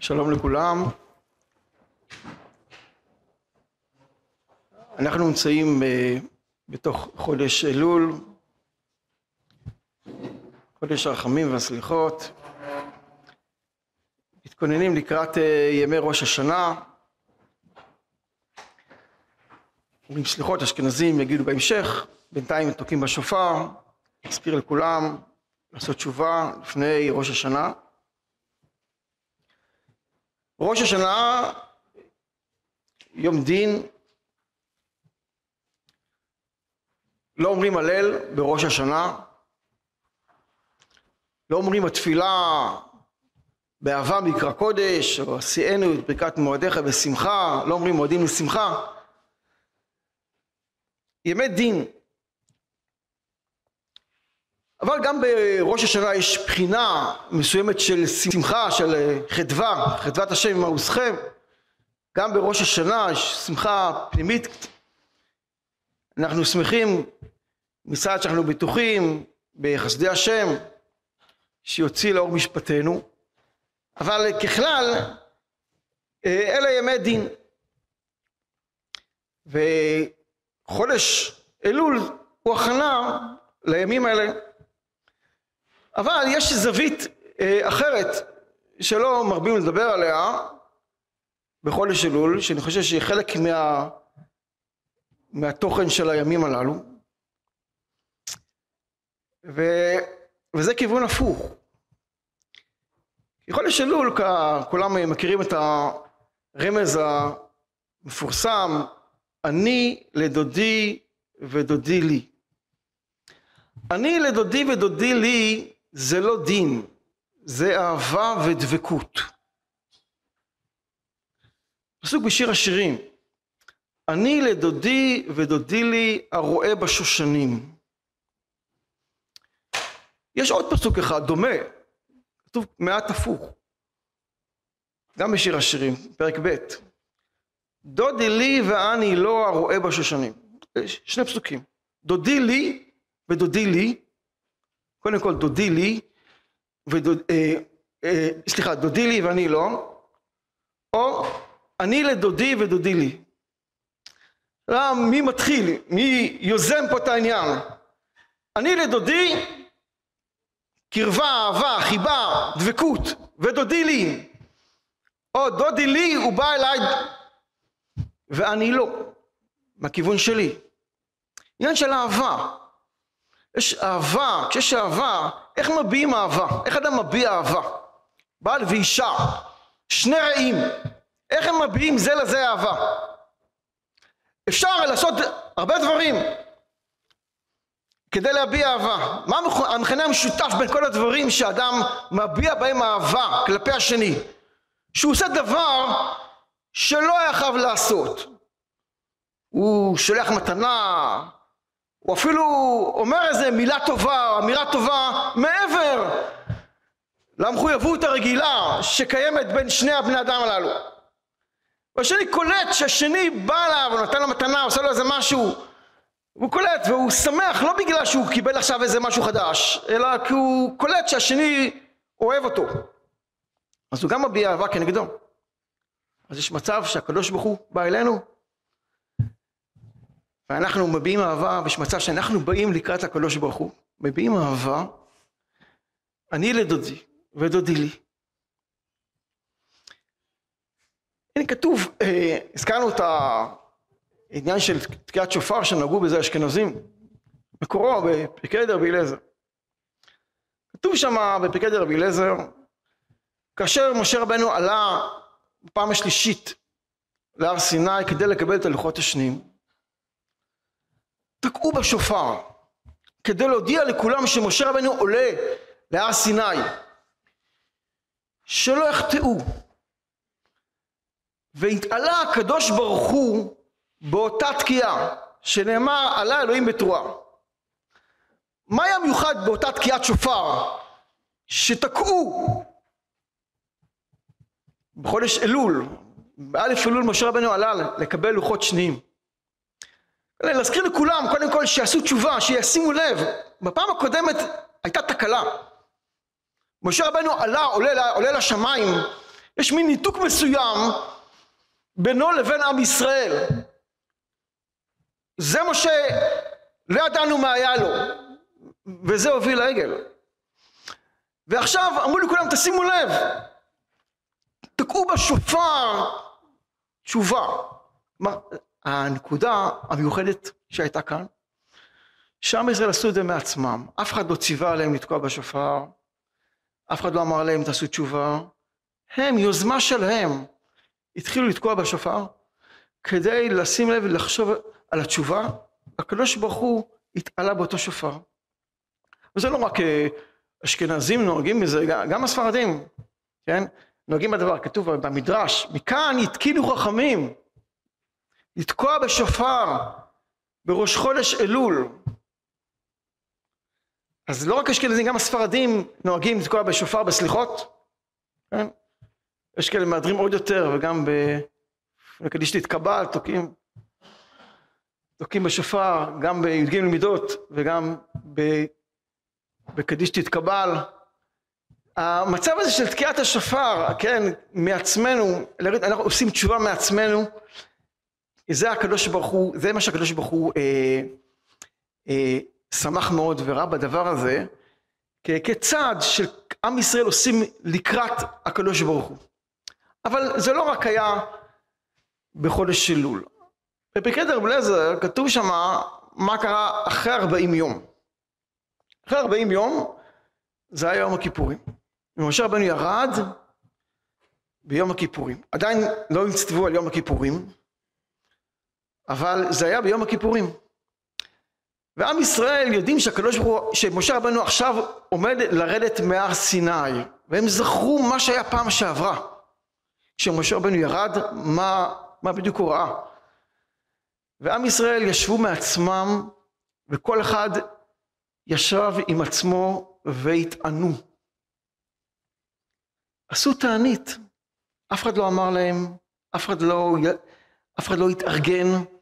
שלום לכולם. אנחנו נמצאים אה, בתוך חודש אלול, חודש הרחמים והסליחות. מתכוננים לקראת אה, ימי ראש השנה. אומרים סליחות, אשכנזים יגידו בהמשך, בינתיים תוקעים בשופר, נזכיר לכולם לעשות תשובה לפני ראש השנה. ראש השנה, יום דין, לא אומרים הלל בראש השנה, לא אומרים התפילה באהבה מקרא קודש, או עשיינו את ברכת מועדיך בשמחה, לא אומרים מועדים לשמחה. ימי דין. אבל גם בראש השנה יש בחינה מסוימת של שמחה, של חדווה, חדוות השם עמוסכם. גם בראש השנה יש שמחה פנימית. אנחנו שמחים מצד שאנחנו בטוחים בחסדי השם שיוציא לאור משפטנו. אבל ככלל אלה ימי דין. וחודש אלול הוא הכנה לימים האלה. אבל יש זווית אה, אחרת שלא מרבים לדבר עליה בחודש אלול, שאני חושב שהיא חלק מה, מהתוכן של הימים הללו, ו, וזה כיוון הפוך. חודש אלול, כולם מכירים את הרמז המפורסם, אני לדודי ודודי לי. אני לדודי ודודי לי זה לא דין, זה אהבה ודבקות. פסוק בשיר השירים, אני לדודי ודודי לי הרואה בשושנים. יש עוד פסוק אחד דומה, כתוב מעט הפוך, גם בשיר השירים, פרק ב', דודי לי ואני לא הרואה בשושנים. שני פסוקים, דודי לי ודודי לי, קודם כל דודי לי, ודוד, אה, אה, סליחה, דודי לי ואני לא, או אני לדודי ודודי לי. מי מתחיל? מי יוזם פה את העניין? אני לדודי, קרבה, אהבה, חיבה, דבקות, ודודי לי. או דודי לי, הוא בא אליי ואני לא, מהכיוון שלי. עניין של אהבה. יש אהבה, כשיש אהבה, איך מביעים אהבה? איך אדם מביע אהבה? בעל ואישה, שני רעים, איך הם מביעים זה לזה אהבה? אפשר לעשות הרבה דברים כדי להביע אהבה. מה המכנה המשותף בין כל הדברים שאדם מביע בהם אהבה כלפי השני? שהוא עושה דבר שלא היה חייב לעשות. הוא שולח מתנה, הוא אפילו אומר איזה מילה טובה, אמירה טובה, מעבר למחויבות הרגילה שקיימת בין שני הבני אדם הללו. והשני קולט שהשני בא אליו, נותן לו מתנה, עושה לו איזה משהו, הוא קולט והוא שמח לא בגלל שהוא קיבל עכשיו איזה משהו חדש, אלא כי הוא קולט שהשני אוהב אותו. אז הוא גם מביע אהבה כנגדו. אז יש מצב שהקדוש ברוך הוא בא אלינו ואנחנו מביעים אהבה, ויש מצב שאנחנו באים לקראת הקדוש ברוך הוא, מביעים אהבה, אני לדודי ודודי לי. הנה כתוב, אה, הזכרנו את העניין של תקיעת שופר שנגעו בזה אשכנזים, מקורו בפרקי דרבי אליעזר. כתוב שם בפרקי דרבי אליעזר, כאשר משה רבנו עלה בפעם השלישית להר סיני כדי לקבל את הלוחות השניים, תקעו בשופר כדי להודיע לכולם שמשה רבנו עולה להר סיני שלא יחטאו. והתעלה הקדוש ברוך הוא באותה תקיעה שנאמר עלה אלוהים בתרועה. מה היה מיוחד באותה תקיעת שופר? שתקעו בחודש אלול באלף אלול משה רבנו עלה לקבל לוחות שניים להזכיר לכולם קודם כל שיעשו תשובה, שישימו לב, בפעם הקודמת הייתה תקלה. משה רבנו עלה, עולה, עולה לשמיים יש מין ניתוק מסוים בינו לבין עם ישראל. זה משה, לא ידענו מה היה לו, וזה הוביל לעגל. ועכשיו אמרו לכולם תשימו לב, תקעו בשופר תשובה. כלומר, הנקודה המיוחדת שהייתה כאן, שעם ישראל עשו את זה מעצמם, אף אחד לא ציווה עליהם לתקוע בשופר, אף אחד לא אמר להם תעשו תשובה, הם, יוזמה שלהם, התחילו לתקוע בשופר כדי לשים לב ולחשוב על התשובה, הקדוש ברוך הוא התעלה באותו שופר. וזה לא רק אה, אשכנזים נוהגים בזה, גם הספרדים, כן? נוהגים בדבר, כתוב במדרש, מכאן התקינו חכמים לתקוע בשופר בראש חודש אלול. אז לא רק אשכנזים, גם הספרדים נוהגים לתקוע בשופר בסליחות, כן? יש כאלה מהדרים עוד יותר, וגם בקדיש תתקבל, תוקעים, תוקעים בשופר, גם בי"ג למידות וגם בקדיש תתקבל. המצב הזה של תקיעת השופר, כן, מעצמנו, אנחנו עושים תשובה מעצמנו, זה הקדוש ברוך הוא, זה מה שהקדוש ברוך הוא אה, אה, שמח מאוד וראה בדבר הזה, כצעד שעם ישראל עושים לקראת הקדוש ברוך הוא. אבל זה לא רק היה בחודש אלול. בפרקי דרב אליעזר כתוב שם מה קרה אחרי 40 יום. אחרי 40 יום זה היה יום הכיפורים. ומשה רבנו ירד ביום הכיפורים. עדיין לא נצטוו על יום הכיפורים, אבל זה היה ביום הכיפורים. ועם ישראל יודעים שהקדוש ברוך הוא, שמשה רבנו עכשיו עומד לרדת מהר סיני, והם זכרו מה שהיה פעם שעברה. כשמשה רבנו ירד, מה, מה בדיוק הוא ראה. ועם ישראל ישבו מעצמם, וכל אחד ישב עם עצמו והתענו. עשו תענית. אף אחד לא אמר להם, אף אחד לא, אף אחד לא התארגן.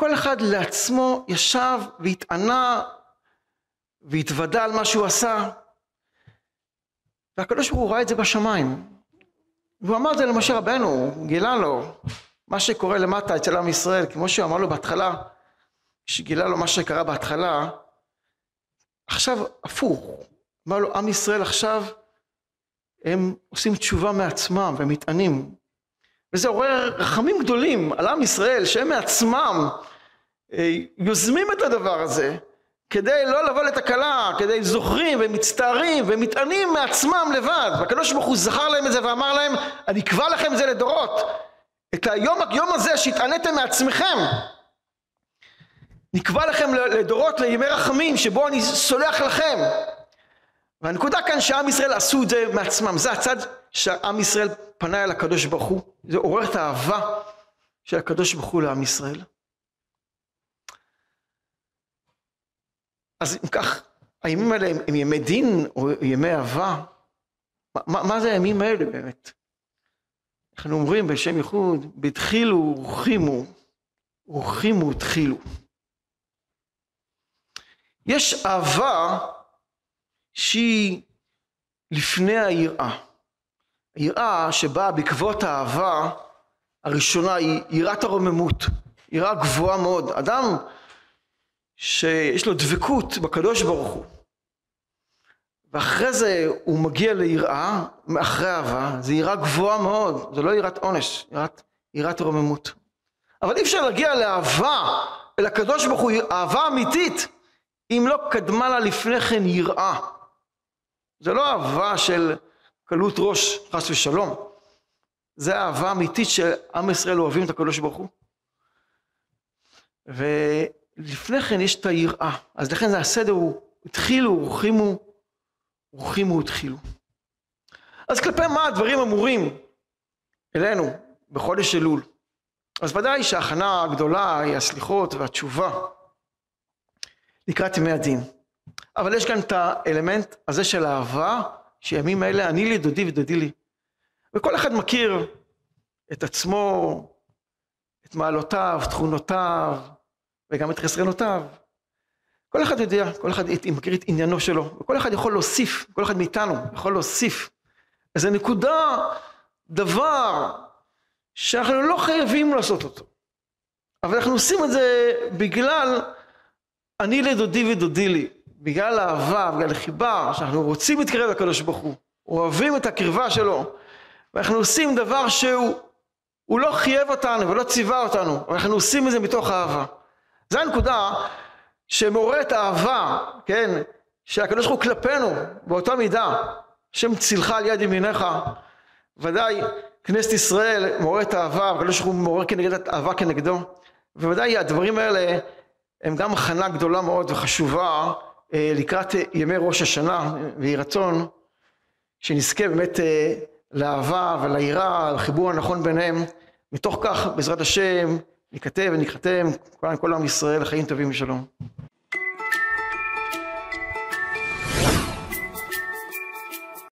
כל אחד לעצמו ישב והתענה והתוודה על מה שהוא עשה. והקדוש ברוך הוא ראה את זה בשמיים. והוא אמר את זה למשה רבנו, הוא גילה לו מה שקורה למטה אצל עם ישראל, כמו שהוא אמר לו בהתחלה, שגילה לו מה שקרה בהתחלה, עכשיו הפוך, אמר לו עם ישראל עכשיו הם עושים תשובה מעצמם ומתענים וזה עורר רחמים גדולים על עם ישראל שהם מעצמם יוזמים את הדבר הזה כדי לא לבוא לתקלה, כדי זוכרים ומצטערים ומתענים מעצמם לבד. והקדוש ברוך הוא זכר להם את זה ואמר להם, אני אקבע לכם את זה לדורות. את היום, היום הזה שהתעניתם מעצמכם, נקבע לכם לדורות לימי רחמים, שבו אני סולח לכם. והנקודה כאן שעם ישראל עשו את זה מעצמם, זה הצד שעם ישראל פנה אל הקדוש ברוך הוא, זה עורר את האהבה של הקדוש ברוך הוא לעם ישראל. אז אם כך, הימים האלה הם, ימי דין או ימי אהבה? מה, מה זה הימים האלה באמת? אנחנו אומרים בשם ייחוד, בתחילו ורחימו, ורחימו תחילו. יש אהבה שהיא לפני היראה. היראה שבאה בעקבות האהבה הראשונה היא יראת הרוממות, יראה גבוהה מאוד. אדם שיש לו דבקות בקדוש ברוך הוא. ואחרי זה הוא מגיע ליראה, מאחרי אהבה, זו יראה גבוהה מאוד, זו לא יראת עונש, יראת, יראת רוממות. אבל אי אפשר להגיע לאהבה, אל הקדוש ברוך הוא, אהבה אמיתית, אם לא קדמה לה לפני כן יראה. זה לא אהבה של קלות ראש, חס ושלום. זה אהבה אמיתית שעם ישראל אוהבים את הקדוש ברוך הוא. ו... לפני כן יש את היראה, אז לכן זה הסדר הוא, התחילו, הורחימו, הורחימו, התחילו. אז כלפי מה הדברים אמורים אלינו בחודש אלול? אז ודאי שההכנה הגדולה היא הסליחות והתשובה לקראת ימי הדין. אבל יש כאן את האלמנט הזה של אהבה, שימים אלה אני לי דודי ודודי לי. וכל אחד מכיר את עצמו, את מעלותיו, תכונותיו, וגם את חסרונותיו. כל אחד יודע, כל אחד מכיר את עניינו שלו, וכל אחד יכול להוסיף, כל אחד מאיתנו יכול להוסיף איזה נקודה, דבר, שאנחנו לא חייבים לעשות אותו. אבל אנחנו עושים את זה בגלל אני לדודי ודודי לי, בגלל אהבה, בגלל חיבה, שאנחנו רוצים להתקרב לקדוש ברוך הוא, אוהבים את הקרבה שלו, ואנחנו עושים דבר שהוא הוא לא חייב אותנו ולא ציווה אותנו, אבל אנחנו עושים את זה מתוך אהבה. זו הנקודה שמעוררת אהבה, כן, שהקדוש ברוך הוא כלפינו באותה מידה, השם צילך על יד ימינך, ודאי כנסת ישראל מעוררת אהבה, הקדוש ברוך הוא מעורר כנגד אהבה כנגדו, וודאי הדברים האלה הם גם הכנה גדולה מאוד וחשובה אה, לקראת ימי ראש השנה, ויהי רצון שנזכה באמת אה, לאהבה וליראה, לחיבור הנכון ביניהם, מתוך כך בעזרת השם ניכתב וניחתם כל עם ישראל לחיים טובים ושלום.